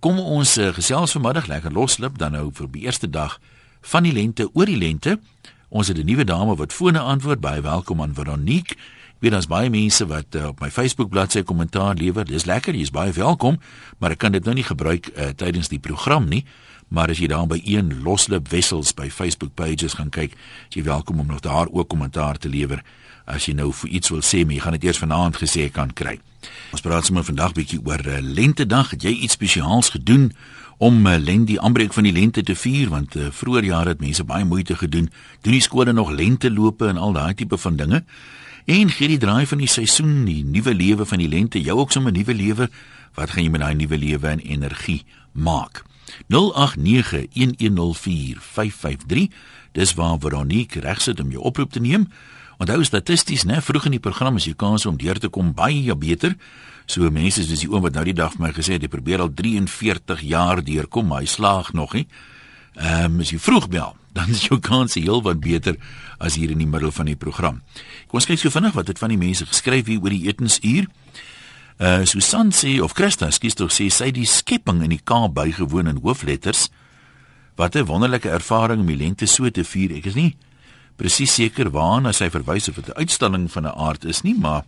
Kom ons uh, gesels vanmiddag lekker loslip dan nou vir die eerste dag van die lente oor die lente. Ons het 'n nuwe dame wat fone antwoord. Baie welkom aan Veronique. Ek weet daar's baie mense wat uh, op my Facebook bladsy kommentaar lewer. Dis lekker, jy's baie welkom, maar ek kan dit nou nie gebruik uh, tydens die program nie. Maar as jy daar by een loslip wessels by Facebook pages gaan kyk, jy welkom om nog daar ook kommentaar te lewer as jy nou vir iets wil sê, maar jy gaan dit eers vanaand gesê kan kry. Ons praat sommer vandag bietjie oor uh, lentedag. Het jy iets spesiaals gedoen om uh, lente die aanbreek van die lente te vier want uh, vroeër jare het mense baie moeite gedoen. Doen die skole nog lentelope en al daai tipe van dinge. En gee die draai van die seisoen, die nuwe lewe van die lente, jou ook sommer nuwe lewe. Wat gaan jy met daai nuwe lewe en energie maak? 0891104553 Dis waar Veronique regsit om jou oproep te neem. Onthou statisties, né, vroeg in die program as jy kans om deur te kom baie beter. So mense soos die oom wat nou die dag vir my gesê het hy probeer al 43 jaar deurkom, maar hy slaag nog nie. Ehm um, as jy vroeg bel, dan is jou kans heel wat beter as hier in die middel van die program. Kom ons kyk so vinnig wat het van die mense geskryf hier oor die etensuur. Uh Susan sê of Christa, skus tog sê sy die skepping in die Kaap bygewoon in hoofletters. Wat 'n wonderlike ervaring om die lente so te vier. Ek is nie presies seker waarna sy verwys of dit 'n uitstalling van 'n aard is nie, maar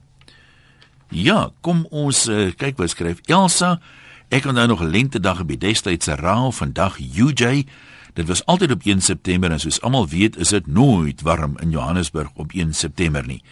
ja, kom ons uh, kyk wat skryf Elsa. Ek onthou nog lentedag op die destydse raal vandag UJ. Dit was altyd op 1 September en soos almal weet, is dit nooit warm in Johannesburg op 1 September nie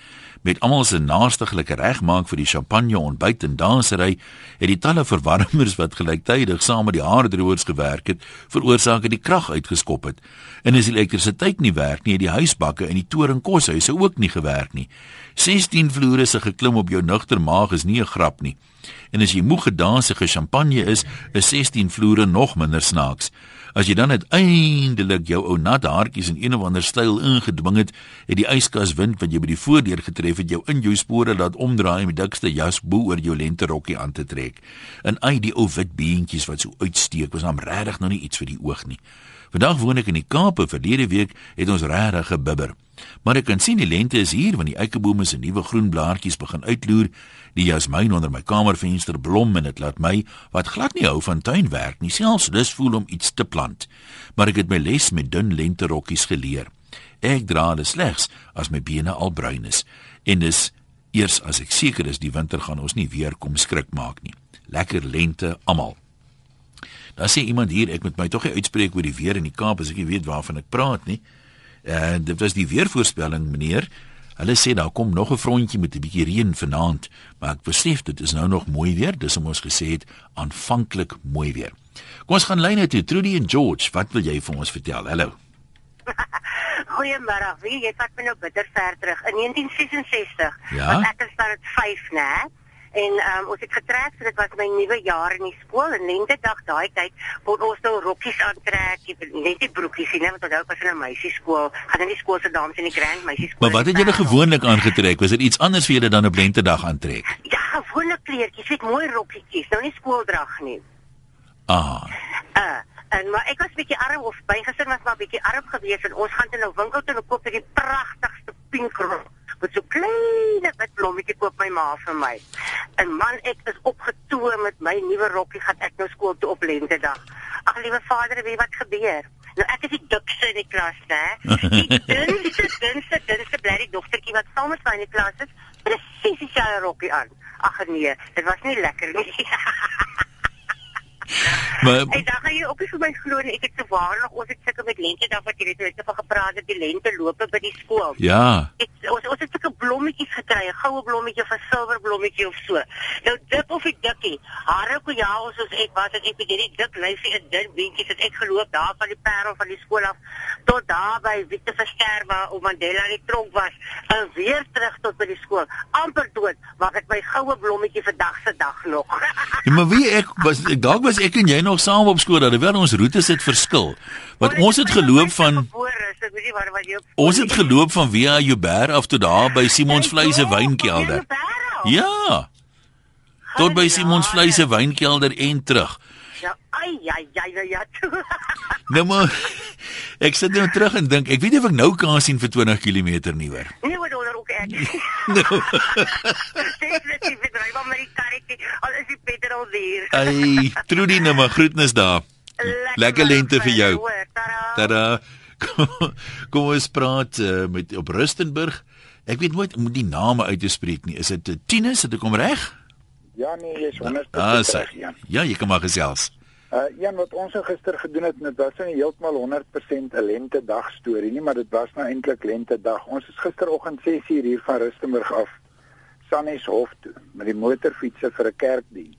met almal se naastiglik regmaak vir die champagne ontbyt en dansery, het die talle verwarmers wat gelyktydig saam met die haardroërs gewerk het, veroorsaak dat die krag uitgeskop het. En as die elektrisiteit nie werk nie, het die huisbakke in die torenkoshuise ook nie gewerk nie. 16 vloere se geklim op jou nugter maag is nie 'n grap nie. En as jy moeg gedansige champagne is, is 16 vloere nog minder snaaks. As jy dan uiteindelik jou ou nat haartjies in een of ander styl ingedwing het, het die yskas wind wat jy by die voordeur getref het jou in jou spore laat omdraai met dikste jas bo oor jou lenterokkie aan te trek. En ai die ou wit beentjies wat so uitsteek, was hom regtig nog nie iets vir die oog nie. Vandag woon ek in die Kaap, verlede week het ons regtig gebibber. Maar ek kan sien die lente is hier want die eikebome se nuwe groen blaartjies begin uitloer. Die jasmiin onder my kamervenster blom en dit laat my wat glad nie hou van tuinwerk nie, selfs lus voel om iets te plant. Maar ek het my les met dun lenterokkies geleer. Ek dra dit slegs as my bene al bruin is en dis eers as ek seker is die winter gaan ons nie weer kom skrik maak nie. Lekker lente almal. Daar sê iemand hier ek moet my tog nie uitspreek oor die weer in die Kaap as ek nie weet waarvan ek praat nie. En dit was die weervoorspelling meneer. Hulle sê daar kom nog 'n frontjie met 'n bietjie reën vanaand, maar ek besef dit is nou nog mooi weer, dis om ons gesê het aanvanklik mooi weer. Kom ons gaan lyne toe. Trudy en George, wat wil jy vir ons vertel? Hallo. Goeiemôre. Wie jy vat my nou bitter ver terug in 1966. Ja? Want ek is dan 5, né? En um, ons het getrek, so dit was my nuwe jaar in die skool en lentedag daai tyd word ons nou rokkies aantrek, net die broekies nie, want onthou was in 'n meisieskool, gaan in die skool se dames in die grand meisieskool. Maar wat het julle gewoonlik aangetrek? Was dit iets anders vir julle dan op lentedag aantrek? Ja, gewone kleertjies, weet mooi rokkietjies, nou nie skooldrag nie. Ah. Uh, en maar ek was bietjie arm of bygesin was maar bietjie arm geweest en ons gaan toe nou winkel toe en koop die pragtigste pink rok met so klein wit blommetjie koop my ma vir my. En man, ek is opgetoe met my nuwe rokkie gaan ek nou skool toe op lentedag. Ag liewe vader, weet wat gebeur? Nou ek is die dikste in die klas, né? Die dunste, dunste, dunste blerrie dogtertjie wat saam met my in die klas is, presies dieselfde rokkie aan. Ag nee, dit was nie lekker nie. Maar Hey, dan gaan jy ook nie vir my glo nie. Ek het te waarlik ons het sulke met lente dan wat jy net net van gepraat het, die lente lope by die skool. ja. Ek, ons ons het sulke blommetjies gekry, 'n goue blommetjie of 'n silwer blommetjie of so. Nou dik of die dikkie. Hare ko ja, ons soos ek was, ek het hierdie dik lyfie in dun beentjies het ek geloop daar van die parel van die skool af tot daar by Witte Verster waar ou Mandela in die tronk was en weer terug tot by die skool. amper dood, maar ek my goue blommetjie vandag se dag nog. Ja, maar wie ek was ek dalk was ek en jy nog saam op skool dat wel ons roetes het verskil. Want ons het geloop van wat ons het geloop van Via Joubert af tot daar by Simons Vleis se wynkelder. Ja. Tot by Simons Vleis se wynkelder en terug. Ja, ai ai ai ai ja. Nou maar ek sit nou terug en dink, ek weet nie of ek nou kan sien vir 20 km nie hoor. Nee, wat onder ook ek. nou. Dis net die bedryf om met die karretjie, al is die petrol duur. Ai, Trudy nou maar groetnis daar. Lekker, Lekker lente vir jou. hoor, Tada. Tada. Kom, kom ons praat uh, met op Rustenburg. Ek weet nooit om die name uit te spreek nie. Is dit uh, Tinus? Het ek hom reg? Ja nee, jy's 100% Ah, sê. reg, Jan. Ja, jy kan maar gesels. Uh Jan, wat ons nou gister gedoen het, dit was nie heeltemal 100% 'n lentedag storie nie, maar dit was nou eintlik lentedag. Ons is gisteroggend 6:00 hier van Rustenburg af Sannieshof toe met die motorfietsse vir 'n kerkdiens.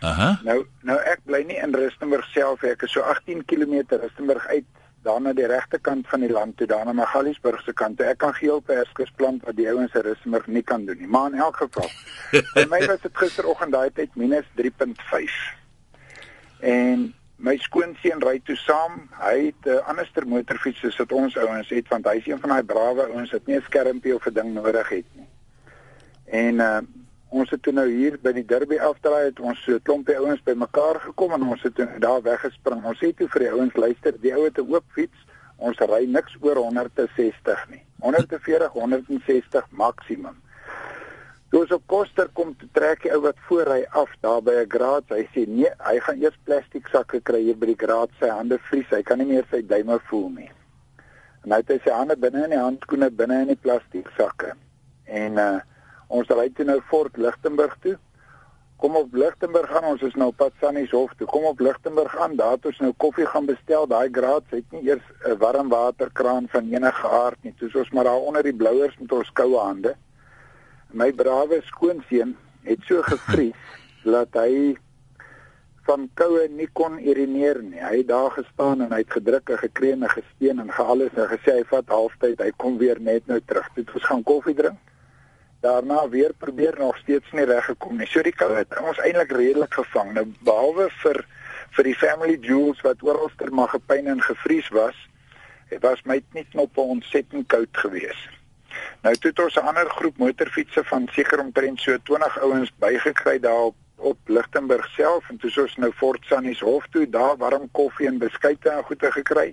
Aha. Nou nou ek bly nie in Rustenburg self, ek is so 18 km Rustenburg uit daar na die regterkant van die land toe, daar na Magaliesburg se kant. toe. Ek kan geel perskes plant wat die ouens in Rustenburg nie kan doen nie. Maar in elk geval, vir my was dit gisteroggend daai tyd minus 3.5. En my skoonseun ry toe saam. Hy het 'n uh, anderster motorfiets soos wat ons ouens het want hy's een van daai brawe ouens wat nie 'n skermpie of 'n ding nodig het nie. En uh ons het toe nou hier by die Derby afdraai het ons so 'n klompie ouens bymekaar gekom en ons het toe daar weggespring. Ons sê toe vir die ouens luister, die ou het 'n oop fiets. Ons ry niks oor 160 nie. 140, 160 maksimum. Ons op Koster kom te trek die ou wat voor ry af daar by 'n graad. Hy sê nee, hy gaan eers plastiek sakke kry hier by die graad. Sy hande vries. Hy kan nie meer sy duime voel nie. En hy het hy sy hande binne in die handskoene binne in die plastiek sakke. En uh ons ry toe nou Fort Lichtenburg toe. Kom op Lichtenburg aan, ons is nou op pad Sannieshof toe. Kom op Lichtenburg aan, daar het ons nou koffie gaan bestel. Daai graad het nie eers 'n warm waterkraan van enige aard nie. Toe ons maar daar onder die blouers met ons koue hande. My brawe skoonseun het so gevries dat hy van koue nie kon urineer nie. Hy het daar gestaan en hy het gedruk en gekreun en gesteen en gealles en gesê hy vat halftyd, hy kom weer net nou terug. Het ons gaan koffie drink. Daarna weer probeer nog steeds nie reg gekom nie. So die koue het ons eintlik redelik gevang. Nou behalwe vir vir die family jewels wat oralster maar gepyn en gevries was, het was my net knoppe ontsettend koud geweest. Nou het ons 'n ander groep motorfietsse van seker omtrent so 20 ouens bygekry daar op op Lichtenburg self en toe ons nou Fort Sannies Hof toe daar warm koffie en beskuite en goeie gekry.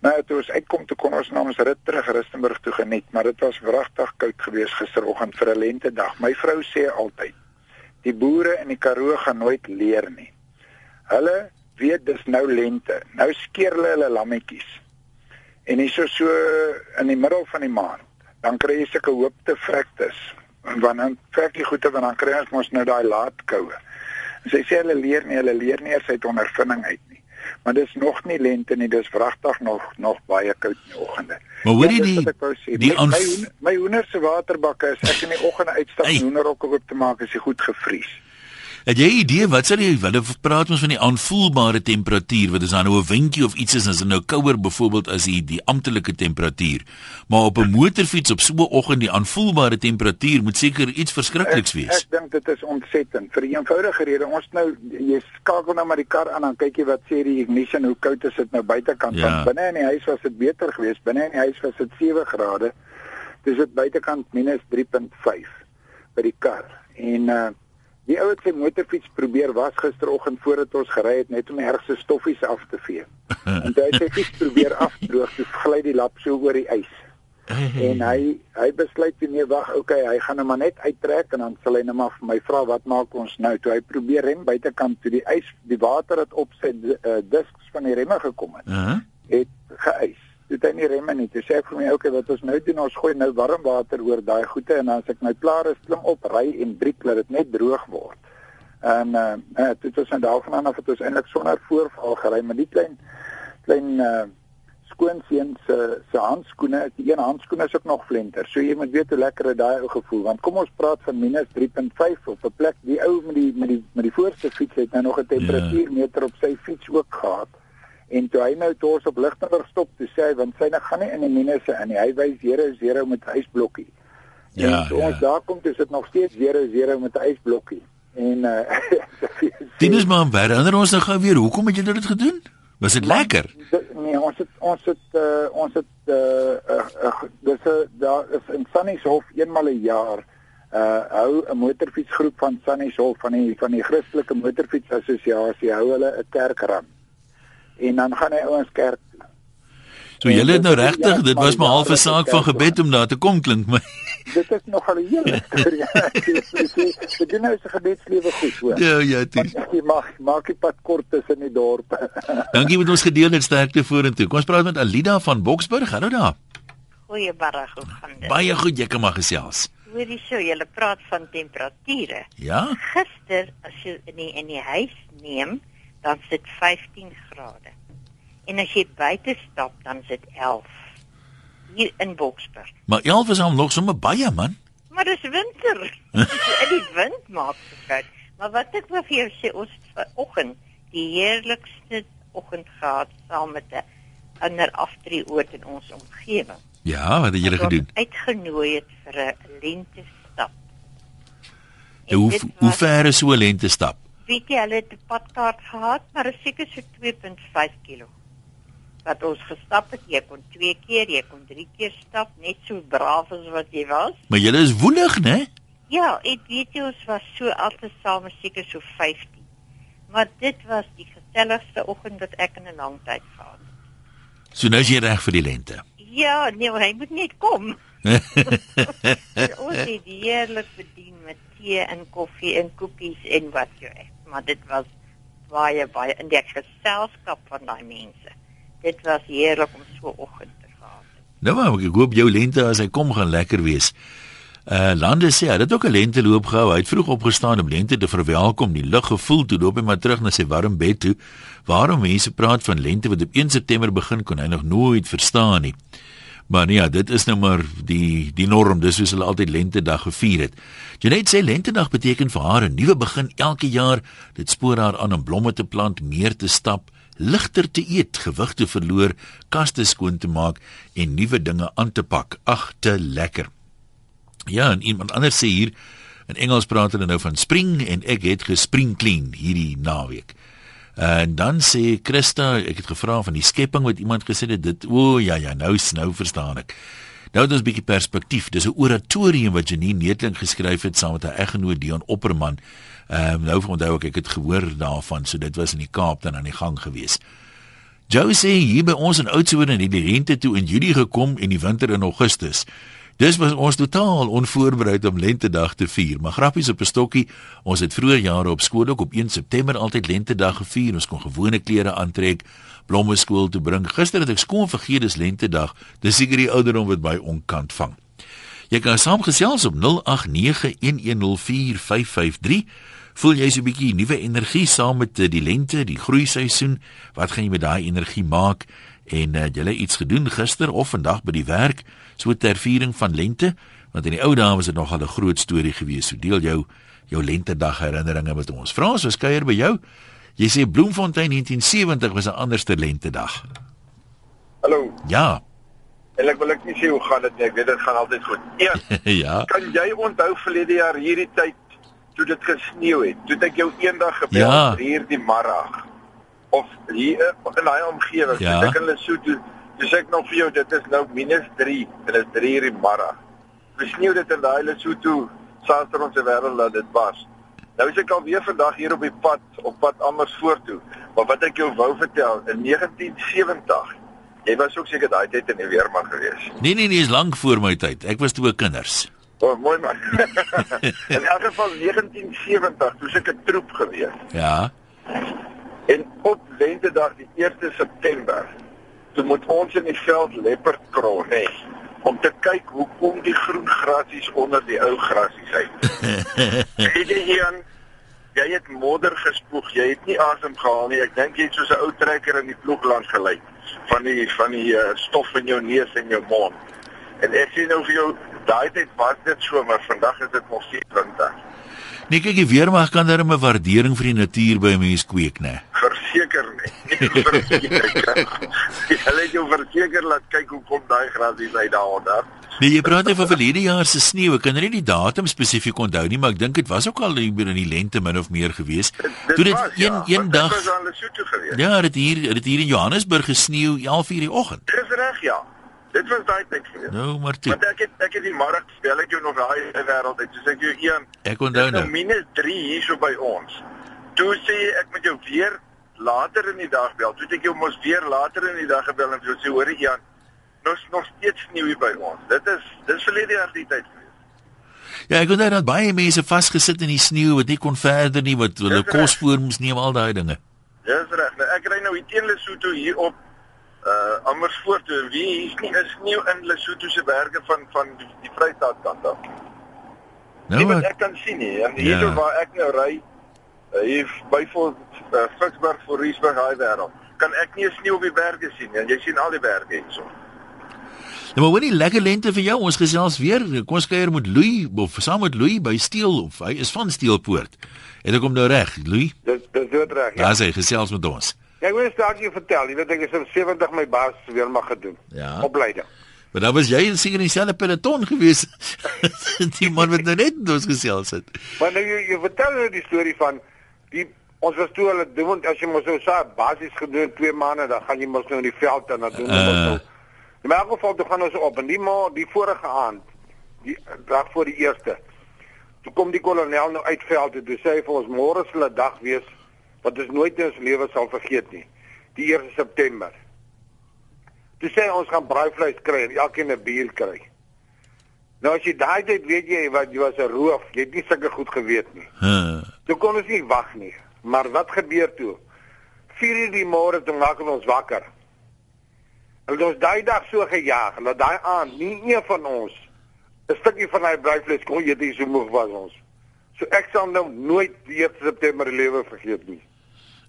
Nou toe ons uitkom toe kon ons na ons rit terug Rustenburg toe geniet, maar dit was wragtig koud geweest gisteroggend vir 'n lentedag. My vrou sê altyd, die boere in die Karoo gaan nooit leer nie. Hulle weet dis nou lente. Nou skeer hulle hulle lammetjies. En hier so so in die middel van die maand, dan kry jy sulke hoopte vrektes. En wanneer vrek jy goeie want dan kry ons mos nou daai laat koue. En sy sê hulle leer nie, hulle leer nie eers uit ondervinding uit nie. Maar dis nog nie lente nie, dis wragtig nog nog baie koud in die oggende. Maar hoor jy Ja, die die my, my, my hoender se waterbakke is ek in die oggende uitstap Hey. hey. hoenderhokke oop te maak as hy goed gevries. Het jy 'n idee wat sal jy hulle praat ons van die aanvoelbare temperatuur wat is dan nou 'n windjie of iets is as dit nou kouer byvoorbeeld as die die amptelike temperatuur maar op 'n motorfiets op so 'n oggend die aanvoelbare temperatuur moet seker iets verskrikliks Ek, wees. ek dink dit is ontsettend vir 'n eenvoudige rede. Ons nou jy skakel nou maar die kar aan dan kyk jy wat sê die ignition hoe koud is dit nou buitekant Ja. want binne in die huis was dit beter geweest. Binne in die huis was dit 7 grade. Dis dit buitekant minus 3.5 by die kar. En uh die ou het sy motorfiets probeer was gisteroggend voordat ons gery het net om die ergste stoffies af te vee. en toe hy sy fiets probeer afdroog, toe gly die lap so oor die ys. En hy hy besluit toe nee wag, okay, hy gaan nou maar net uittrek en dan sal hy nou maar vir my vra wat maak ons nou? Toe hy probeer rem buitekant toe die ys, die water het op sy uh, disks van die remme gekom het, Uh -huh. het geys. Toe het hy nie remme nie. Toe sê ek vir my, okay, wat ons nou doen, ons gooi nou warm water oor daai goede en dan as ek nou klaar is, klim op, ry en breek dat dit net droog word. En uh, uh toe het ons nou daarvan af het ons eintlik sonder voorval gery, maar die klein klein uh skoonseun se se handskoene, die een handskoen is ook nog flenter. So jy moet weet hoe lekker dit daai ou gevoel want kom ons praat van minus 3.5 op 'n plek die ou met die met die met die voorste fiets het nou nog 'n temperatuurmeter op sy fiets ook gehad. En toe hy nou toe ons op Lichtenburg stop, toe sê hy want syne gaan nie in die minusse in nie. Hy wys 00 met 'n ysblokkie. Ja, en toe ja. ons daar kom, dis dit nog steeds 00 met 'n ysblokkie. En uh Tinus maar herinner ons nou gou weer, hoekom het julle dit gedoen? Was dit lekker? Dit- Nee, ons het ons het uh, ons het uh, uh, uh, dis 'n daar is in Sannieshof eenmal 'n jaar uh hou 'n motorfietsgroep van Sannieshof van die van die Christelike Motorfietsassosiasie hou hulle 'n kerkram. En dan gaan hy ouens kerk toe. So julle het nou regtig, dit was maar half 'n saak van gebed om daar te kom klink my. dit is nogal 'n hele storie. Dit doen nou se gebedslewe goed, hoor. Ja, ja, dit. Jy mag maak die pad kort tussen die dorpe. Dankie met ons gedeel en sterkte vorentoe. Kom ons praat met Alida van Boksburg. Hallo daar. Goeiemôre, hoe gaan dit? Baie goed, jy kan maar gesels. Hoorie so, jy praat van temperature. Ja? Gister as jy in die, in die huis neem, dan sit 15 grade. En as jy buite stap, dan sit 11. Hier in Boksburg. Maar 11 is al nog sommer baie man. Maar dis winter. in die wind maak dit. Maar wat ek wil vir jou sê, ons vanoggend die heerlikste oggend gehad saam met 'n ander aftreeoort in ons omgewing. Ja, wat het julle gedoen? Uitgenooi het vir 'n lente stap. Hoe hoe ver is so 'n lente stap? Weet jy, hulle het 'n padkaart gehad, maar dit seker so 2.5 km. Wat ons gestap het, jy kon 2 keer, jy kon 3 keer stap, net so braaf as wat jy was. Maar julle is woelig, né? Ja, ek weet jy ons was so altesaam seker so 15. Maar dit was die geselligste oggend wat ek in 'n lang tyd gehad het. So nou is jy reg vir die lente. Ja, nee, hy moet net kom. ons het heerlik bedien met tee en koffie en koekies en wat jy het. Maar dit was baie baie in die geselskap van daai mense. Dit was heerlik om so oggend te gehad. Nou maar ek hoop jou lente as hy kom gaan lekker wees. Uh Lande sê hy het ook 'n lente loop gehou. Hy het vroeg opgestaan om lente te verwelkom, die lug gevoel toe loop hy maar terug na sy warm bed toe. Waarom mense praat van lente wat op 1 September begin kon hy nog nooit verstaan nie. Maar nee, ja, dit is nou maar die die norm, dis soos hulle altyd lentedag gevier het. Janet sê lentedag beteken vir haar 'n nuwe begin elke jaar. Dit spoor haar aan om blomme te plant, meer te stap, ligter te eet, gewig te verloor, kaste skoon te maak en nuwe dinge aan te pak. Ag, te lekker. Ja, en iemand anders sê hier in Engels praat hulle nou van spring en ek het gespring clean hierdie naweek. En dan sê Christa, ek het gevra van die skepping wat iemand gesê het dit o ja ja, nou nou verstaan ek. Nou dis 'n bietjie perspektief. Dis 'n oratorium wat Janine Neetling geskryf het saam met haar eggenoot Dion Opperman. Ehm um, nou onthou ek ek het gehoor daarvan, so dit was in die Kaap dan aan die gang gewees. Joe sê hier by ons in Oudtshoorn in die lente toe in Julie gekom en die winter in Augustus. Dis was ons totaal onvoorbereid om lentedag te vier, maar grappies op 'n stokkie. Ons het vroeër jare op skool ook op 1 September altyd lentedag gevier. Ons kon gewone klere aantrek, blomme skool toe bring. Gister het ek skoon vergeet dis lentedag. Dis seker die ouderdom wat by onkant vang. Jy kan saamgesels op 0891104553. Voel jy so 'n bietjie nuwe energie saam met die lente, die groeiseisoen? Wat gaan jy met daai energie maak? En uh, jy het iets gedoen gister of vandag by die werk so ter viering van lente? Want in die ou dae was dit nogal 'n groot storie geweest. So deel jou jou lentedag herinneringe met ons. Frans, ons kuier by jou. Jy sê Bloemfontein 1970 was 'n anderste lentedag. Hallo. Ja. Eintlik wil ek nie sê hoe gaan dit nie. Ek weet dit gaan altyd goed. Ja. ja. Kan jy onthou verlede jaar hierdie tyd toe dit gesneeu het? Toe ek jou eendag gebel Ja. hier die middag of hier in daai omgewing. Ja. Ek in Lesotho, dis ek nog vir jou dit is nou minus 3 en dit is 3 uur die middag. Gesneeu dit in daai Lesotho saster ons se wêreld dat dit was. Nou is ek al weer vandag hier op die pad op pad Amersfoort toe. Maar wat ek jou wou vertel, in 1970 Jy was ook seker daai tyd in die weermag gewees. Nee nee nee, is lank voor my tyd. Ek was toe kinders. O, oh, mooi man. in elk geval 1970, toe ek 'n troep gewees. Ja. En op lentedag die 1 September, toe moet ons in die veld leopard krol, nê, om te kyk hoe kom die groen grasies onder die ou grasies uit. Weet jy Jan, jy het modder gespoeg, jy het nie asem gehaal nie. Ek dink jy het soos 'n ou trekker in die ploegland gelyk van die van die uh, stof in jou neus en jou mond. En ek sien nou vir jou daai tyd was dit so, maar vandag is dit nog steeds winter. Nee, kyk, die weermag kan darem 'n waardering vir die natuur by 'n mens kweek, né? Verseker nie. Nie verseker. Hulle het jou verseker laat kyk hoe kom daai grasies uit daaronder. Nee, jy praat net van verlede jaar se sneeu. Ek kan nie die datum spesifiek onthou nie, maar ek dink dit was ook al hier in die lente min of meer gewees. Toe dit was, een ja, een dag. Ja, dit hier dit hier in Johannesburg gesneeu 11:00 die oggend. Dis reg, ja. Dit was daai gewees. Nou, maar toe. Want ek het ek het die mark spel ek jou nog daai wêreld uit. Soos ek jou een Ek onthou nou nou. minus 3 hierso by ons. Toe sê ek met jou weer later in die dag bel. Toe het ek jou mos weer later in die dag gebel en jou sê hoor Ian, nou is nog steeds sneeu hier by ons. Dit is dis verlede jaar die tyd. Ja, ek onthou dat baie mense vasgesit in die sneeu wat nie kon verder nie, wat hulle Dis reg. kos voor moes neem al daai dinge. Dis reg. Nou, ek ry nou hier teen Lesotho hier op uh Amersfoort toe. Wie hier's nie is nie in Lesotho se berge van van die, die Vrystaat kant af. Nou nie wat ek kan sien nie. En hier Ja. waar ek nou ry, uh, hier by voor uh, Ficksburg voor Riesburg hy wêreld. Kan ek nie sneeu op die berge sien nie. En jy sien al die berge hierso. Nou maar hoorie lekker lente vir jou. Ons gesels weer. Kom ons kuier met Louis of saam met Louis by Steel of hy is van Steelpoort. En ek kom nou reg, Louis. Dis dis dood reg. Ja. Daar sê gesels met ons. Ja, ek wil net staakie vertel. Jy weet ek is op 70 my baas weer mag gedoen. Ja. Opleiding. Maar dan was jy seker in dieselfde peloton gewees. die man wat nou net met ons gesels het. Maar nou jy, jy vertel nou die storie van die ons was toe hulle doen want as jy mos so sa basies gedoen 2 maande dan gaan jy mos nou in die veld en dan doen ons Uh. uh. nou. In elk geval toe gaan ons op en die ma die vorige aand die dag voor die eerste. Toe kom die kolonel nou uit veld toe, toe sê hy vir ons môre sal 'n dag wees wat ons nooit in ons lewe sal vergeet nie. Die 1 September. Toe sê ons gaan braaivleis kry en elkeen 'n bier kry. Nou as jy daai tyd weet jy wat jy was 'n roof, jy het nie sulke goed geweet nie. Huh. Toe kon ons nie wag nie. Maar wat gebeur toe? 4:00 die môre toe maak ons wakker. Hulle het ons daai dag so gejaag en dat daai aand nie een van ons 'n stukkie van daai braaivleis kon eet nie so moeg was ons. So ek sal nou nooit die 1 September lewe vergeet nie.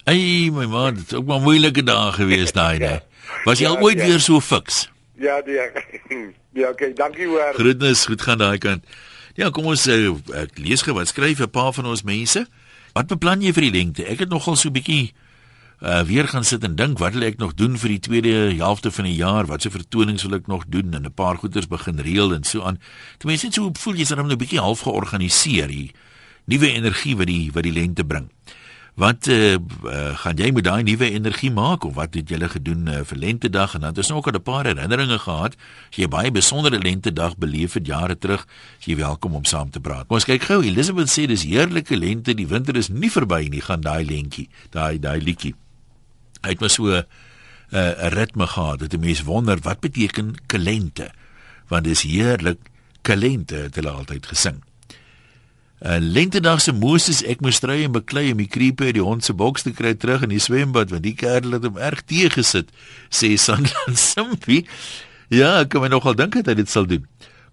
Ey, my man, dit is ook maar moeilike dae gewees daai daai. Was jy Ja, al ooit ja. weer so fiks? Ja, die Ja, okay, dankie hoor. Groetnis, goed gaan daai kant. Ja, kom ons uh, ek lees gou wat skryf 'n paar van ons mense. Wat beplan jy vir die lengte? Ek het nogal so 'n bietjie uh weer gaan sit en dink wat wil ek nog doen vir die tweede helfte van die jaar? Watse vertonings wil ek nog doen en 'n paar goeders begin reël en so aan. Ten minste net so voel jy's dan nou 'n bietjie half georganiseer hier. Nuwe energie wat die wat die lente bring. Wat uh, uh, gaan jy met daai nuwe energie maak of wat het julle gedoen uh, vir lentedag en dan het ons ook al 'n paar herinneringe gehad. As jy baie besondere lentedag beleef het jare terug, is jy welkom om saam te praat. Maar ons kyk gou, Elizabeth sê dis heerlike lente, die winter is nie verby nie, gaan daai lentjie, daai daai liedjie. Hy het maar so 'n uh, ritme gehad dat 'n mens wonder wat beteken kalente. Want dis heerlik kalente het hulle altyd gesing. 'n Lentedag se Moses ek moes stry en beklei om die kriepe uit die hond se boks te kry terug in die swembad want die kerel het hom erg teëgesit sê Sandland Simpie. Ja, ek kan my nogal dink dat hy dit sal doen.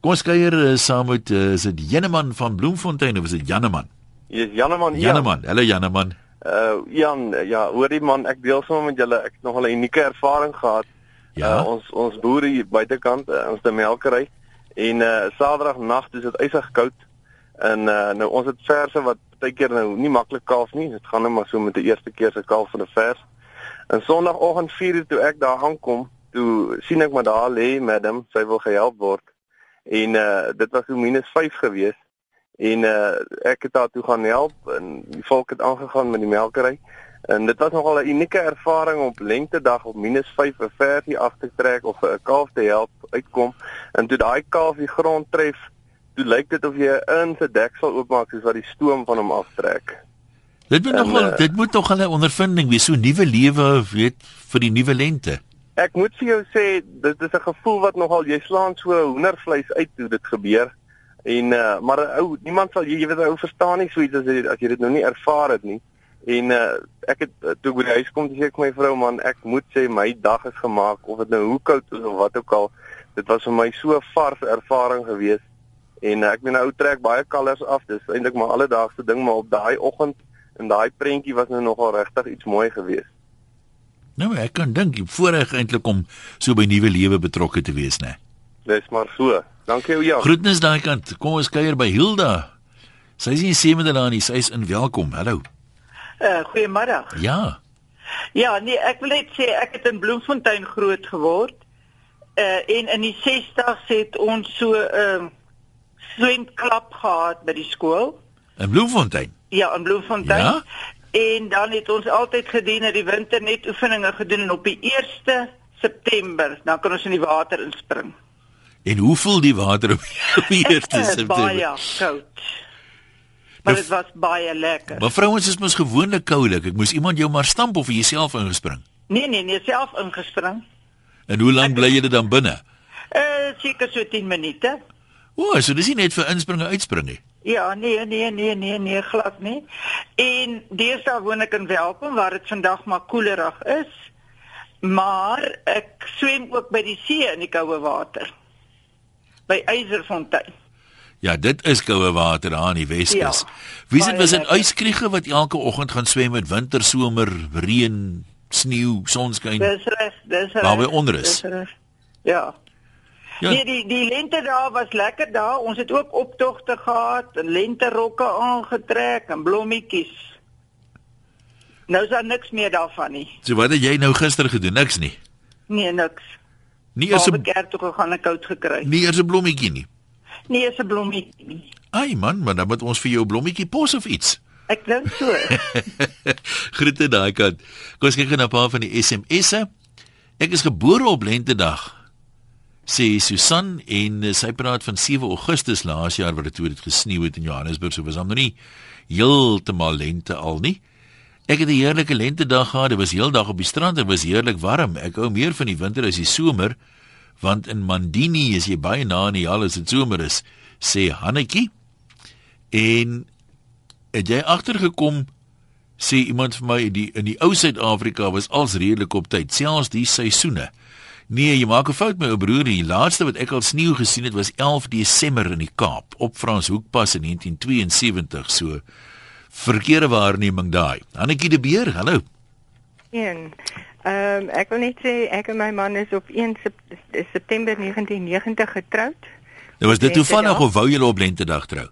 Kom ons kuier uh, saam met uh, is dit Jenneman van Bloemfontein of is dit Janneman? Jy's Janeman hier. Janneman. Hallo Janneman. Uh Jan, ja, hoorie man, ek deel sommer met julle, ek het nog 'n unieke ervaring gehad. Ja. Uh, ons ons boere hier buitekant, uh, ons te melkery en uh Saterdag nag is dit ysig koud. En uh nou ons het verse wat baie keer nou nie maklik kalf nie. Dit gaan nou maar so met die eerste keer se kalf van 'n vers. En Sondagoggend 4:00 toe ek daar aankom, toe sien ek maar daar lê madam, sy wil gehelp word. En uh dit was so minus 5 geweest en uh ek het daar toe gaan help en die volk het aangegaan met die melkery en dit was nogal 'n unieke ervaring op lentedag op minus 5 'n versie af te trek of 'n kalf te help uitkom en toe daai kalf die grond tref toe lyk dit of jy in sy deksel oopmaak soos wat die stoom van hom aftrek Dit moet En, nogal uh, dit moet tog 'n ondervinding wees, so nuwe lewe, weet, vir die nuwe lente. Ek moet vir jou sê dit is 'n gevoel wat nogal jy slaan so hoendervleis uit toe dit gebeur. En uh, maar 'n ou niemand sal jy, jy weet 'n ou verstaan nie so iets as jy as jy dit nou nie ervaar het nie. En uh, ek het toe by die huis kom, sê ek my vrou man, ek moet sê my dag is gemaak of dit nou hoe koud is of wat ook al. Dit was vir my so 'n vars ervaring geweest. En uh, ek meen ou trek baie kalvers af. Dis eintlik maar alledaagse ding, maar op daai oggend en daai prentjie was nou nogal regtig iets mooi geweest. Nou ek kan dink, jy voorreg eintlik om so by nuwe lewe betrokke te wees, né? Dis maar so. Dankie ou Jan. Groetnis daai kant. Kom ons kuier by Hilda. Sy is nie Semende daar nie, sy is in welkom. Hallo. Uh, goeiemiddag. Ja. Ja, nee, ek wil net sê ek het in Bloemfontein groot geword. Uh en in die 60's het ons so 'n uh, swemklub gehad by die skool. In Bloemfontein. Ja, in Bloemfontein. Ja? En dan het ons altyd gedien in die winter net oefeninge gedoen en op die 1 September dan kan ons in die water inspring. En hoe voel die water op die eerste Eh, September? Baie koud. Maar dit was baie lekker. Maar vrouens is mos gewoonlik koulik. Ek moes iemand jou maar stamp of jy self ingespring. Nee nee nee, self ingespring. En hoe lank bly jy dit dan binne? Uh seker so 10 minute. O, so dis nie net vir inspring en uitspring nie. Ja, nee, nee, nee, nee, nee, glad nie. En deesdae woon ek in Welkom waar dit vandag maar koelerig is. Maar ek swem ook by die see in die koue water. By Eyserfontein. Ja, dit is koue water daar in die Weskus. Ja, Wie sien was dit uitskriege wat elke oggend gaan swem met winter, somer, reën, sneeu, sonskyn? Dis reg, dis reg. Waar by onder is. Ja. Ja. Nee, die die lente daar was lekker daar. Ons het ook optogte gehad en lenterokke aangetrek en blommetjies. Nou is daar niks meer daarvan nie. So wat het jy nou gister gedoen? Niks nie. Nee, niks. Nie eers 'n kerk toe gegaan en koud gekry. Nie eers 'n blommetjie nie. Nie eers 'n blommetjie nie. Ai man, maar dan moet ons vir jou blommetjie pos of iets. Ek dink so. Groete daai kant. Kom ons kyk na 'n paar van die SMS'e. Ek is gebore op lentedag sê Susan en uh, sy praat van 7 Augustus laas jaar wat dit toe dit gesneeu het in Johannesburg so was hom nog nie heeltemal lente al nie. Ek het 'n heerlike lentedag gehad. Dit was heeldag op die strand en was heerlik warm. Ek hou meer van die winter as die somer want in Mandini is jy baie na in die hal as dit somer is, sê Hannetjie. En het jy agtergekom sê iemand vir my die in die ou Suid-Afrika was als redelik op tyd, selfs die seisoene. Nee, jy maak 'n fout my ou broer. Die laaste wat ek al sneeu gesien het was 11 Desember in die Kaap op Frans Hoekpas in 1972. So verkeerde waarneming daai. Annetjie de Beer, hallo. Een. Ehm um, ek wil net sê ek en my man is op 1 September 1990 getroud. Nou was dit toevallig of wou julle op lentedag trou?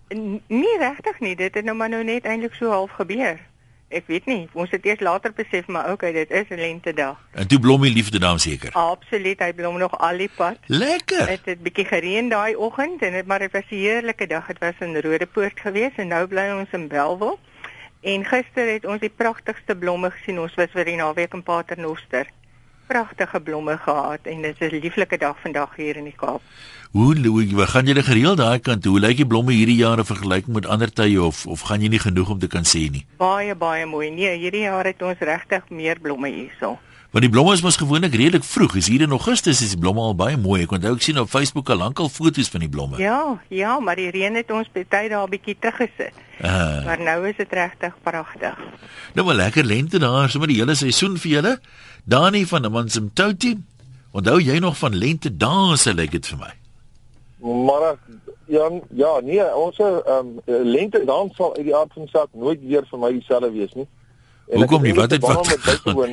Nee, regtig nie. Dit het nou maar nou net eintlik so half gebeur. Ek weet nie, ons het eers later besef maar okay, dit is 'n lente dag. En toe blom die liefde dan seker. Absoluut, hy blom nog al die pad. Lekker. Dit het bietjie gereën daai oggend en dit maar dit was 'n heerlike dag. Dit was in Rodepoort geweest en nou bly ons in Belwel. En gister het ons die pragtigste blomme gesien. Ons was vir die naweek in Paternoster. Pragtige blomme gehad en dit is 'n lieflike dag vandag hier in die Kaap. Hoe hoe gaan julle gereeld daai kant? Hoe lyk die blomme hierdie jaar in vergelyking met ander tye of of gaan jy nie genoeg om te kan sê nie? Baie baie mooi. Nee, hierdie jaar het ons regtig meer blomme hierso. Want die blomme is mos gewoonlik redelik vroeg. Is hier in Augustus is die blomme al baie mooi. Ek onthou ek sien op Facebook al lankal foto's van die blomme. Ja, ja, maar die reën het ons baie daar 'n bietjie teruggesit. Uh, maar nou is dit regtig pragtig. Nou maar lekker lente daar, sommer die hele seisoen vir julle. Dani van Amansimtoti. Onthou jy nog van lente danse lyk dit vir my? Maar ja, ja, nee, ons ehm um, lente dan sal uit die aard van die saak nooit weer vir my dieselfde wees nie. En Hoekom nie? Wat het wat?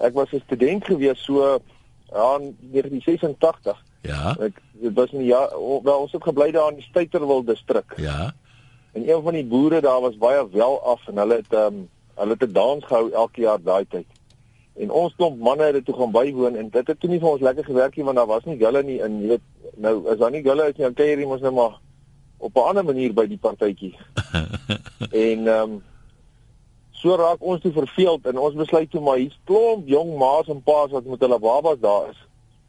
Ek was 'n student gewees so ja, in 1986. Ja. Ek dit was nie ja, wel ons het gebly daar in die Stuiterwil distrik. Ja. En een van die boere daar was baie wel af en hulle het ehm um, hulle het 'n dans gehou elke jaar daai tyd. En ons klomp manne het dit toe gaan bywoon en dit het toe nie vir ons lekker gewerk nie want daar was nie gulle nie in, jy weet, nou as daar nie gulle is nie, dan kuier jy mos net maar op 'n ander manier by die partytjie. en ehm um, so raak ons toe verveeld en ons besluit toe maar hier's klomp jong ma's en pa's wat met hulle babas daar is.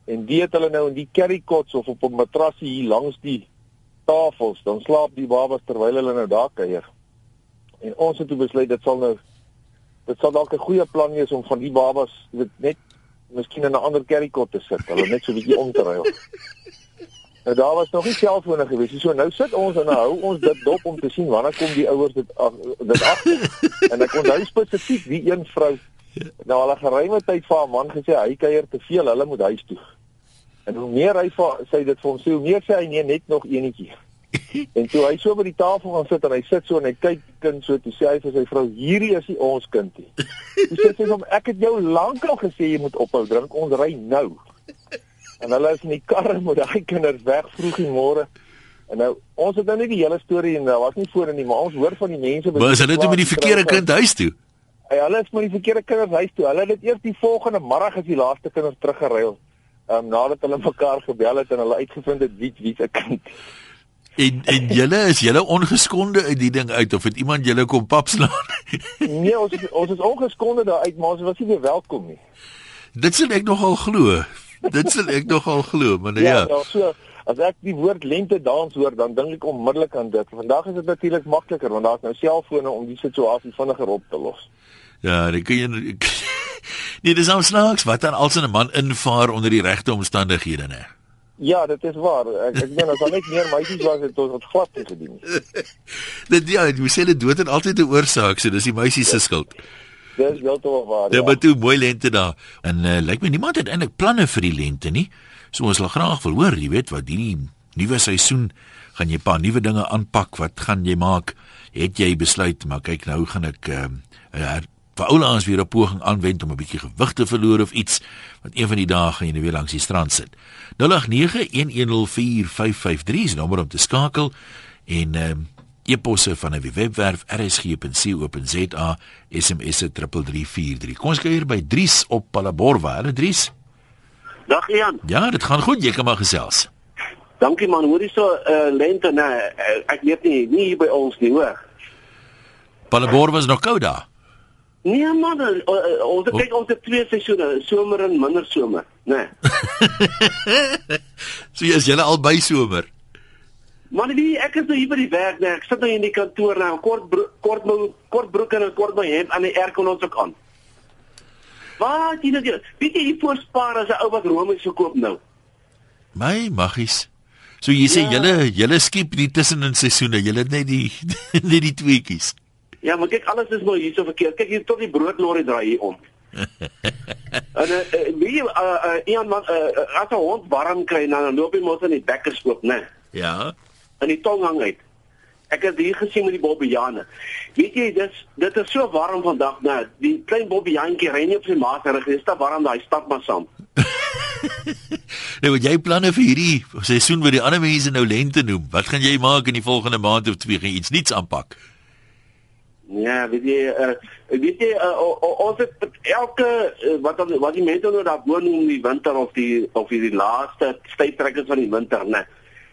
En die het hulle nou in die carry cots of op 'n matrasie hier langs die tafels, dan slaap die babas terwyl hulle nou daar kuier. En ons het toe besluit dit sal nou dit sal dalk 'n goeie plan wees om van die babas dit net miskien in 'n ander cot te sit, hulle net so 'n bietjie om te ruil. Nou daar was nog nie selfone gewees nie. So nou sit ons en nou hou ons dit dop om te sien wanneer kom die ouers dit ach, dit af. en ek onthou spesifiek wie een vrou nou al 'n geruime tyd vir haar man gesê hy kuier te veel, hulle moet huis toe. En hoe meer hy sê dit vir hom sê hoe meer sê hy nee net nog eenetjie. En toe hy so by die tafel gaan sit en hy sit so en hy kyk die kind so toe sê hy vir sy vrou hierdie is nie ons kind nie. Hy sê vir hom ek het jou lankal gesê jy moet ophou drink, ons ry nou. En hulle is in die karre met daai kinders weg vroeg in môre. En nou ons het nou nie die hele storie en daar was nie voor in nie, maar ons hoor van die mense wat hulle toe met die verkeerde kind huis toe. Hy hulle is met die verkeerde kinders huis toe. Hulle het dit eers die volgende môre as die laaste kinders teruggeruil. Ehm um, nadat hulle mekaar gebel het en hulle uitgevind het wie wie se kind. En en julle is julle ongeskonde uit die ding uit of het iemand julle kom pap slaan? nee, ons is, ons is ongeskonde daar uit, maar ons was nie weer welkom nie. Dit sê ek nogal glo. Dit sal ek nogal glo, maar nou ja. Ja, nou, so as ek die woord lente dans hoor, dan dink ek onmiddellik aan dit. Vandag is dit natuurlik makliker want daar's nou selfone om die situasie vinniger op te los. Ja, dit kan jy Nee, dis ons snaaks wat dan als 'n man invaar onder die regte omstandighede, né? Ja, dit is waar. Ek ek meen as daar net meer meisies was het ons dit glad nie gedoen nie. dit ja, jy sê dit dood en altyd 'n oorsaak, so dis die meisie se skuld. Dis heeltemal waar. Ja, maar toe mooi lente daar. En uh, lyk my niemand het eintlik planne vir die lente nie. So ons wil graag wil hoor, jy weet wat hierdie nuwe seisoen gaan jy 'n paar nuwe dinge aanpak. Wat gaan jy maak? Het jy besluit maar kyk nou gaan ek ehm uh, vir oulaas weer 'n poging aanwend om 'n bietjie gewig te verloor of iets want een van die dae gaan jy nou weer langs die strand sit. 0891104553 is nommer om te skakel en ehm um, e-posse van 'n webwerf rsg.co.za SMS 3343. Kom ons kyk hier by Dries op Palaborwa. Hallo Dries. Dag Ian. Ja, dit gaan goed, jy kan maar gesels. Dankie man, hoor jy so uh, lente nee, ek weet nie nie hier by ons nie hoor. Palaborwa is nog koud daar. Nee man, uh, uh, ons oh. kyk ons het twee seisoene, somer en minder somer, né? Nee. so jy is julle al by somer. Man, wie ek is nou hier by die werk, nee, ek sit nou in die kantoor nou, kort bro kort my kort broek en 'n kort my hemp aan die aircon ons ook aan. Wat jy nou, weet jy, jy voorspaar as 'n ou wat romies verkoop nou. My maggies. So jy sê ja. julle julle skiep nie tussen in seisoene, julle net die net die tweetjies. Ja, maar kyk alles is maar hier so verkeerd. Kyk hier tot die broodlorry draai hier om. en uh, wie uh, uh, iemand man uh, as 'n hond warm kry dan loop hy mos in die bekkers oop, né? Ja. In die tong hang uit. Ek het hier gesien met die bobbejaane. Weet jy, dis dit is so warm vandag, né? Die klein bobbejaantjie ry nie op sy ma se rug nie. Dit is warm daai stap maar saam. nou jy planne vir hierdie seisoen wat die ander mense nou lente noem. Wat gaan jy maak in die volgende maand of twee? Gaan jy iets nuuts aanpak? Ja, weet jy, uh, weet jy uh, ons het elke uh, wat wat die mense nou daar woon in die winter of die of die laaste tydtrekkers van die winter, né?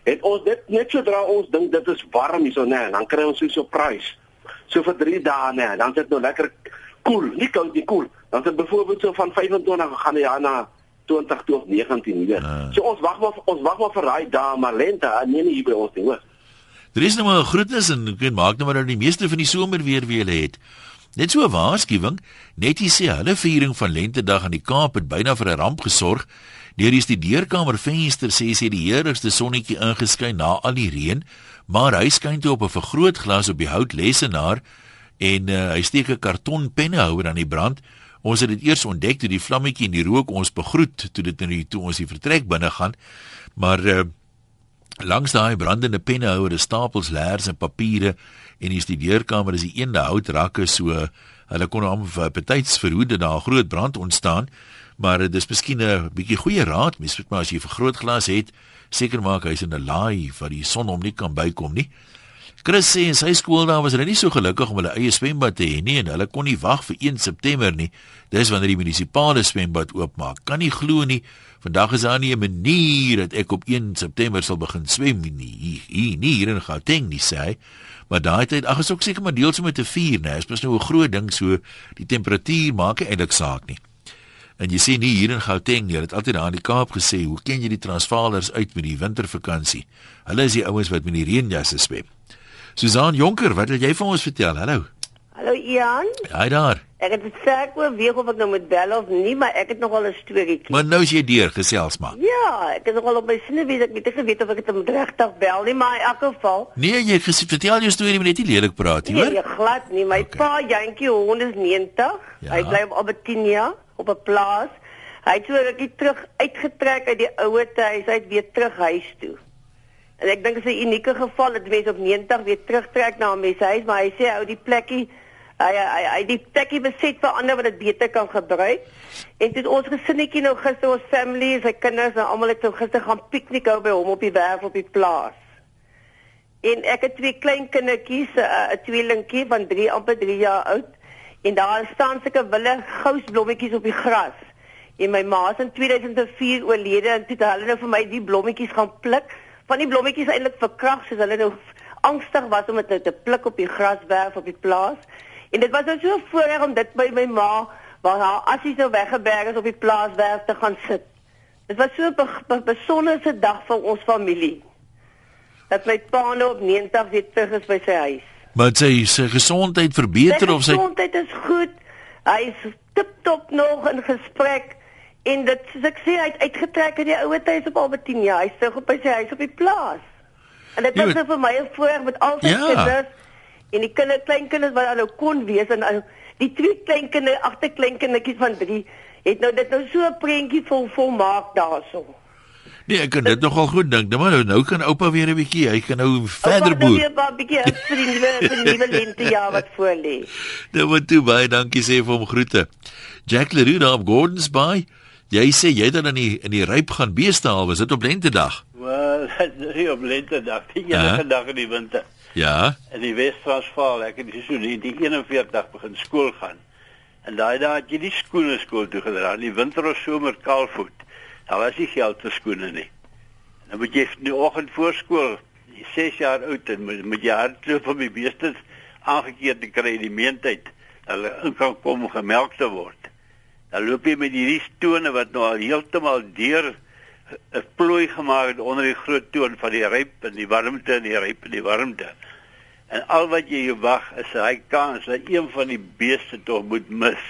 Het ons dit net sodra ons dink dit is warm hierso, né, dan kry ons so 'n surprise. So vir 3 dae, né, dan sit nou lekker koel, cool, nie koud nie, koel. Cool. Dan sit byvoorbeeld so van 25 gaan jy na 20 tot 19 uur. Uh. So ons wag maar ons wag maar vir daai dae, maar lente, nee nie hier by ons nie, hoor. Daar is nou maar 'n groetnis en ek maak nou maar nou die meeste van die somer weer wie hulle het. Net so 'n waarskuwing, net hier sê hulle viering van lentedag aan die Kaap het byna vir 'n ramp gesorg. Deur die deurkamervenster sê sy die heerlikste sonnetjie ingeskyn na al die reën, maar hy skyn toe op 'n vergrootglas op die houtlesenaar en uh, hy steek 'n karton pennehouer aan die brand. Ons het dit eers ontdek toe die vlammetjie en die rook ons begroet toe dit in die toe ons die vertrek binne gaan. Maar uh, Langs daai brandende pennehouer is stapels leers en papiere en die studeerkamer is die eende houtrakke so hulle kon hom vir betyds verhoed dat daar groot brand ontstaan. Maar dit is miskien 'n bietjie goeie raad, mens moet maar as jy 'n vergrootglas het, seker maak hy's in 'n laai waar die son hom nie kan bykom nie. Chris sê in sy skool daar was hulle nie so gelukkig om hulle eie swembad te hê nie en hulle kon nie wag vir 1 September nie. Dis wanneer die munisipale swembad oopmaak. Kan nie glo nie. Vandag is daar nie 'n manier dat ek op 1 September sal begin swem nie. Hier nie hier in Gauteng nie sê. Maar daai tyd, ag is ook seker maar deels met 'n vuur, né? Dit is nou 'n groot ding so die temperatuur maak eintlik saak nie. En jy sien nie hier in Gauteng nie, dit altyd daar in die Kaap gesê, hoe ken jy die Transvaalers uit met die wintervakansie? Hulle is die ouens wat met die reënjasse swem. Susan Jonker, wat wil jy vir ons vertel? Hallo. Hallo Ian. Hi daar. Ek het wou weet of ek nou moet bel of nie, maar ek het nogal 'n storieetjie. Maar nou is jy deur gesels maar. Ja, ek het nogal op my sinne weet ek het geweet of ek dit moet regtig bel nie, maar in elk geval. Nee, jy het gesê vertel jou storie, maar net nie lelik praat nie, hoor? Nee, glad nie. My okay. pa Jantjie hond is 90. Ja. Hy bly op Albertinia op 'n plaas. Hy het so rukkie terug uitgetrek uit die ouer huis, hy het weer terug huis toe. En ek dink dit is 'n unieke geval dat mense op 90 weer terugtrek na 'n menshuis, maar hy sê ou die plekkie hy hy hy die plekkie beset vir ander wat dit beter kan gebruik. En dit ons gesinnetjie nou gister ons family, sy kinders en almal het so gister gaan piknik hou by hom op die werf op die plaas. En ek het twee klein kindertjies, 'n tweelingkie van 3 amper 3 jaar oud. En daar staan sulke wille gousblommetjies op die gras. En my ma is in 2004 oorlede en toe het hulle nou vir my die blommetjies gaan pluk. Van die blommetjies eintlik verkrag soos hulle nou angstig was om dit te pluk op die graswerf op die plaas. En dit was nou so voorreg om dit by my ma waar haar assies nou weggeberg is op die plaaswerf te gaan sit. Dit was so 'n be be besondere dag vir ons familie. Dat my pa nou op 90 weer terug is by sy huis. Maar sy se gesondheid verbeter sy of sy gesondheid is goed. Hy is tip top nog in gesprek En dit soos ek sê, hy het uitgetrek uit die ouer huis op Albertina. Hy's terug op sy huis op die plaas. En dit was nou vir my 'n voorreg met al sy Ja. kinders en die kinders, kleinkinders wat nou kon wees en uh, die twee kleinkinders, agter kleinkindertjies van 3 het nou dit nou so 'n prentjie vol volmaak daarso. Nee, ek kan dit nogal goed dink. Nou maar nou kan oupa weer 'n bietjie, hy kan nou verder Oupa, nou boer. weer 'n bietjie vir die nuwe vir die nuwe lentejaar wat voor lê. Nou maar toe baie dankie sê vir hom groete. Jack Leroux daar op Gordons Bay. Jy sê jy het dan in die in die ryp gaan beeste haal, was dit op lentedag? Maar dit is op lentedag, die enige dag in die winter. Ja. In die Wes-Transvaal, ek het so die 41 begin skool gaan. En daai dae het jy nie skoene skool toe gedra nie. Winter of somer kaalvoet. Daar was nie geld vir skoene nie. En dan moet jy in die oggend voor skool, jy 6 jaar oud en moet, moet jy hardloop om die beeste aangekeer te kry in die meentyd. dat Hulle kan kom om gemelk te word. Dan loop jy met hierdie stone wat nou al heeltemal deur 'n plooi gemaak het onder die groot toon van die ryp en die warmte en die ryp en die warmte. En al wat jy wag is hy kans dat een van die beeste tog moet mis.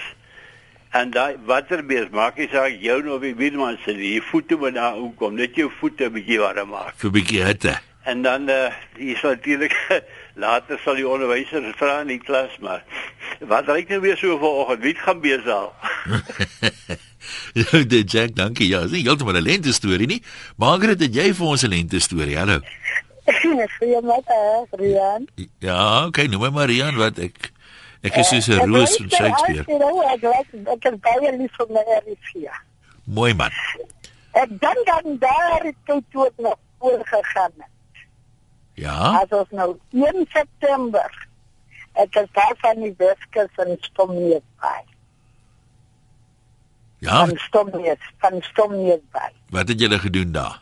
En daai watter bees maak jy saak jou nou op die wielman sit, die voete moet daar kom, net jou voete 'n bietjie warm maak. Vir 'n bietjie hitte. En dan eh uh, is natuurlik later sal die onderwyser vra in die klas maar wat ryk nou weer so vanoggend? Wie gaan besaal? Ja, dit Jack, dankie. Ja, dis nie heeltemal 'n lente storie nie. Margaret, het jy vir ons 'n lente storie? Hallo. Goeiemôre, Rian. Ja, okay, noem my Marian wat ek ek is soos 'n roos van Shakespeare. Ek like ek is baie lief vir my RC. Mooi man. Ek dink dan daar het toe nog voor gegaan. Ja. As ons nou 1 September ek is daar van die Weskus en Stomneus by. Ja, Van Stomneus, van Stomneus by. wat het julle gedoen daar?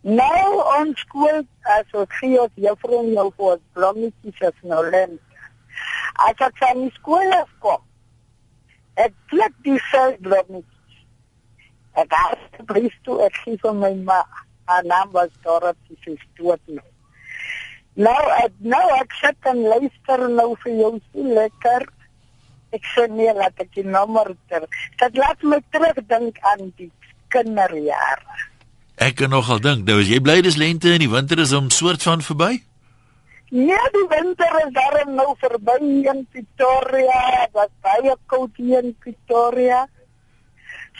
Nou ons skool as ons gee ons juffrou nou voor blommetjies as nou lent. As ek van die skool af kom, ek pluk die sel blommetjies. Ek die brief toe, ek gee vir my ma. Haar naam was Dorothy, dood nou. Nou, ek, nou ek sit en luister nou vir jou so lekker. Ek sê nee, laat ek die nommer ter. Dit laat my terugdink aan die kinderjare. Ek kan nogal dink, nou as jy bly dis lente en die winter is om soort van verby? Ja, die winter is daarom nou verby in Pretoria. Dit was baie koud hier in Pretoria.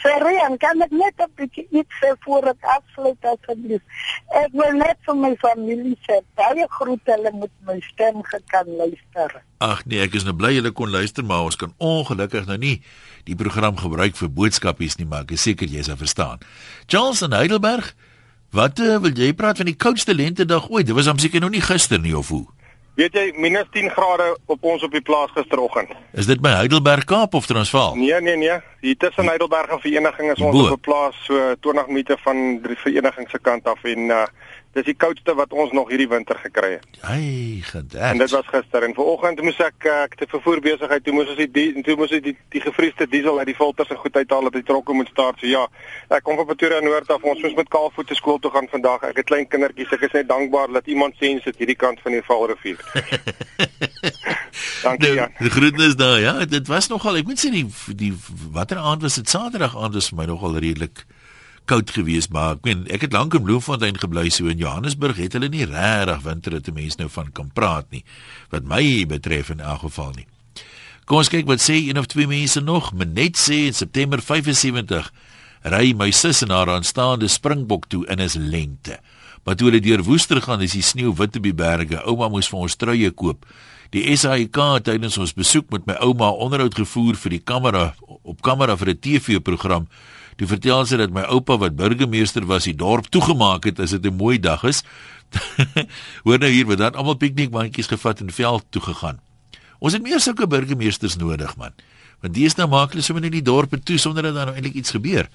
En kan ek net 'n bietjie iets sê voor ek afsluit asseblief? Ek wil net vir my familie sê, baie groete, hulle moet my stem gekan luister. Ag nee, ek is nou bly julle kon luister, maar ons kan ongelukkig nou nie die program gebruik vir boodskapies nie, maar ek is seker jy sal verstaan. Charles in Heidelberg, wat uh, wil jy praat van die koudste lentedag ooit? Dit was hom seker nou nie gister nie of hoe? Weet jy, minus 10 grade op ons op die plaas gisteroggend. Is dit by Heidelberg Kaap of Transvaal? Nee, nee, nee. Hier tussen Heidelberg en Vereniging is ons Bo. op 'n plaas so 20 minute van die vereniging se kant af en uh dis die koudste wat ons nog hierdie winter gekry het. Ai, gedek. En dit was gister en vanoggend moes ek uh, ek te vervoer besigheid toe moes ons die, die toe moes ons die die gevriesde diesel uit die filters en goed uithaal dat die trokke moet staart. So ja, ek kom van Pretoria Noord af. Ons moes met kaalvoete skool toe gaan vandag. Ek het klein kindertjies. Ek is net dankbaar dat iemand sien sit hierdie kant van die Vaalrivier. Dankie ja. Die groetnis daar, ja, dit was nogal, ek moet sê die die watter aand was dit Saterdag aand was vir my nogal redelik koud geweest, maar ek meen ek het lank in Bloemfontein gebly so in Johannesburg het hulle nie regtig winter het 'n mens nou van kan praat nie. Wat my betref in elk geval nie. Kom ons kyk wat sê een of twee mense nog. Menet sê in September 75 ry my sus en haar aanstaande springbok toe in is lente. Maar toe hulle deur Woester gaan, is die sneeu wit op die berge. Ouma moes vir ons truie koop. Die SAIK het tydens ons besoek met my ouma onderhoud gevoer vir die kamera op kamera vir 'n TV-program. Toe vertel sy dat my oupa wat burgemeester was, die dorp toegemaak het as dit 'n mooi dag is. Hoor nou hier, wat dan almal piknikmandjies gevat en veld toe gegaan. Ons het meer sulke burgemeesters nodig, man. Want deesdae maak hulle sommer net die dorpe toe sonder dat daar nou eintlik iets gebeur.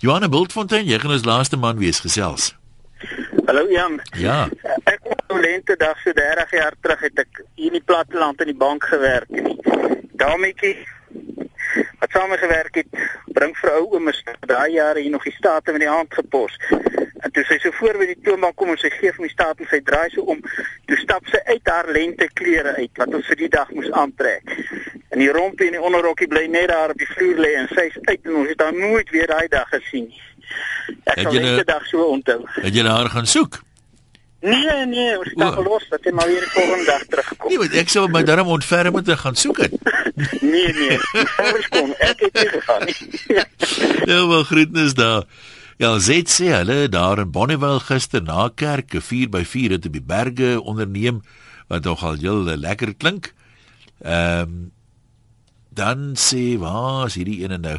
Johanne Bultfontein, jy gaan ons laaste man wees gesels. Hallo Jan. Ja. Ek het nou lente dag so 30 jaar terug het ek hier in die platteland in die bank gewerk en die dametjie wat saam gewerk het, bring vir ou ouma daai jare hier nog die state met die hand gepos. En toe sy so voor by die toonbank kom en sy gee vir my staat en sy draai so om, toe stap sy uit haar lente klere uit wat ons vir die dag moes aantrek. En die rompie en die onderrokkie bly net daar op die vloer lê en sy's uit en ons het haar nooit weer daai dag gesien nie. Ek Het sal julle- die dag so onthou. Het jy haar gaan soek? Nee, nee, ons het haar gelos dat hy maar weer volgende dag terugkom. Nee, want ek sou my darm ontferm moet gaan soek het. Nee, nee, ons kom. Ek het nie gegaan nie. Ja, wel groetnis daar. Ja, sê hulle daar in Bonnievale gister na kerk 'n 4 by 4 het op die berge onderneem wat nogal heel lekker klink. Ehm um, dan sê waar is hierdie ene nou?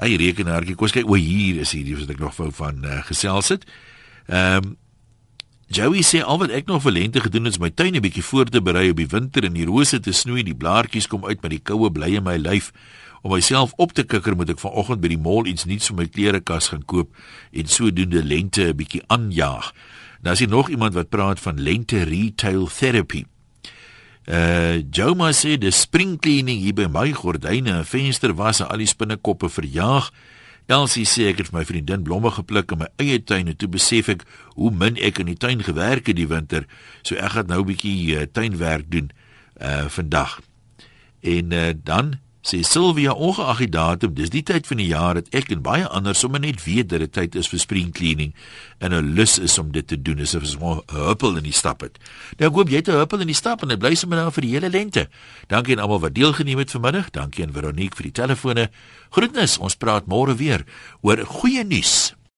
Hy rekenaartjie, kom ons kyk o hier is hierdie wat ek nog wou van uh, gesels het. Ehm um, Joey sê al wat ek nog vir lente gedoen het is my tuin 'n bietjie voor te berei op die winter en die rose te snoei, die blaartjies kom uit met die koue bly in my lyf. Om myself op te kikker moet ek vanoggend by die mall iets nuuts vir my klerekas gaan koop en sodoende lente 'n bietjie aanjaag. Nou is hier nog iemand wat praat van lente retail therapy. Uh Joma sê die spring cleaning hier by my gordyne en venster was al die spinnekoppe verjaag. Elsie sê ek het vir my vriendin blomme gepluk in my eie tuin en toe besef ek hoe min ek in die tuin gewerk het die winter. So ek gaan nou 'n bietjie uh, tuinwerk doen uh vandag. En uh, dan sê Sylvia ongeag die datum, dis die tyd van die jaar dat ek en baie ander sommer net weet dat dit tyd is vir spring cleaning en 'n lus is om dit te doen asof ons 'n huppel in die stap het. Nou ek hoop jy het 'n huppel in die stap en dit bly sommer daar vir die hele lente. Dankie aan almal wat deelgeneem het vanmiddag. Dankie aan Veronique vir die telefone. Groetnis, ons praat môre weer oor goeie nuus.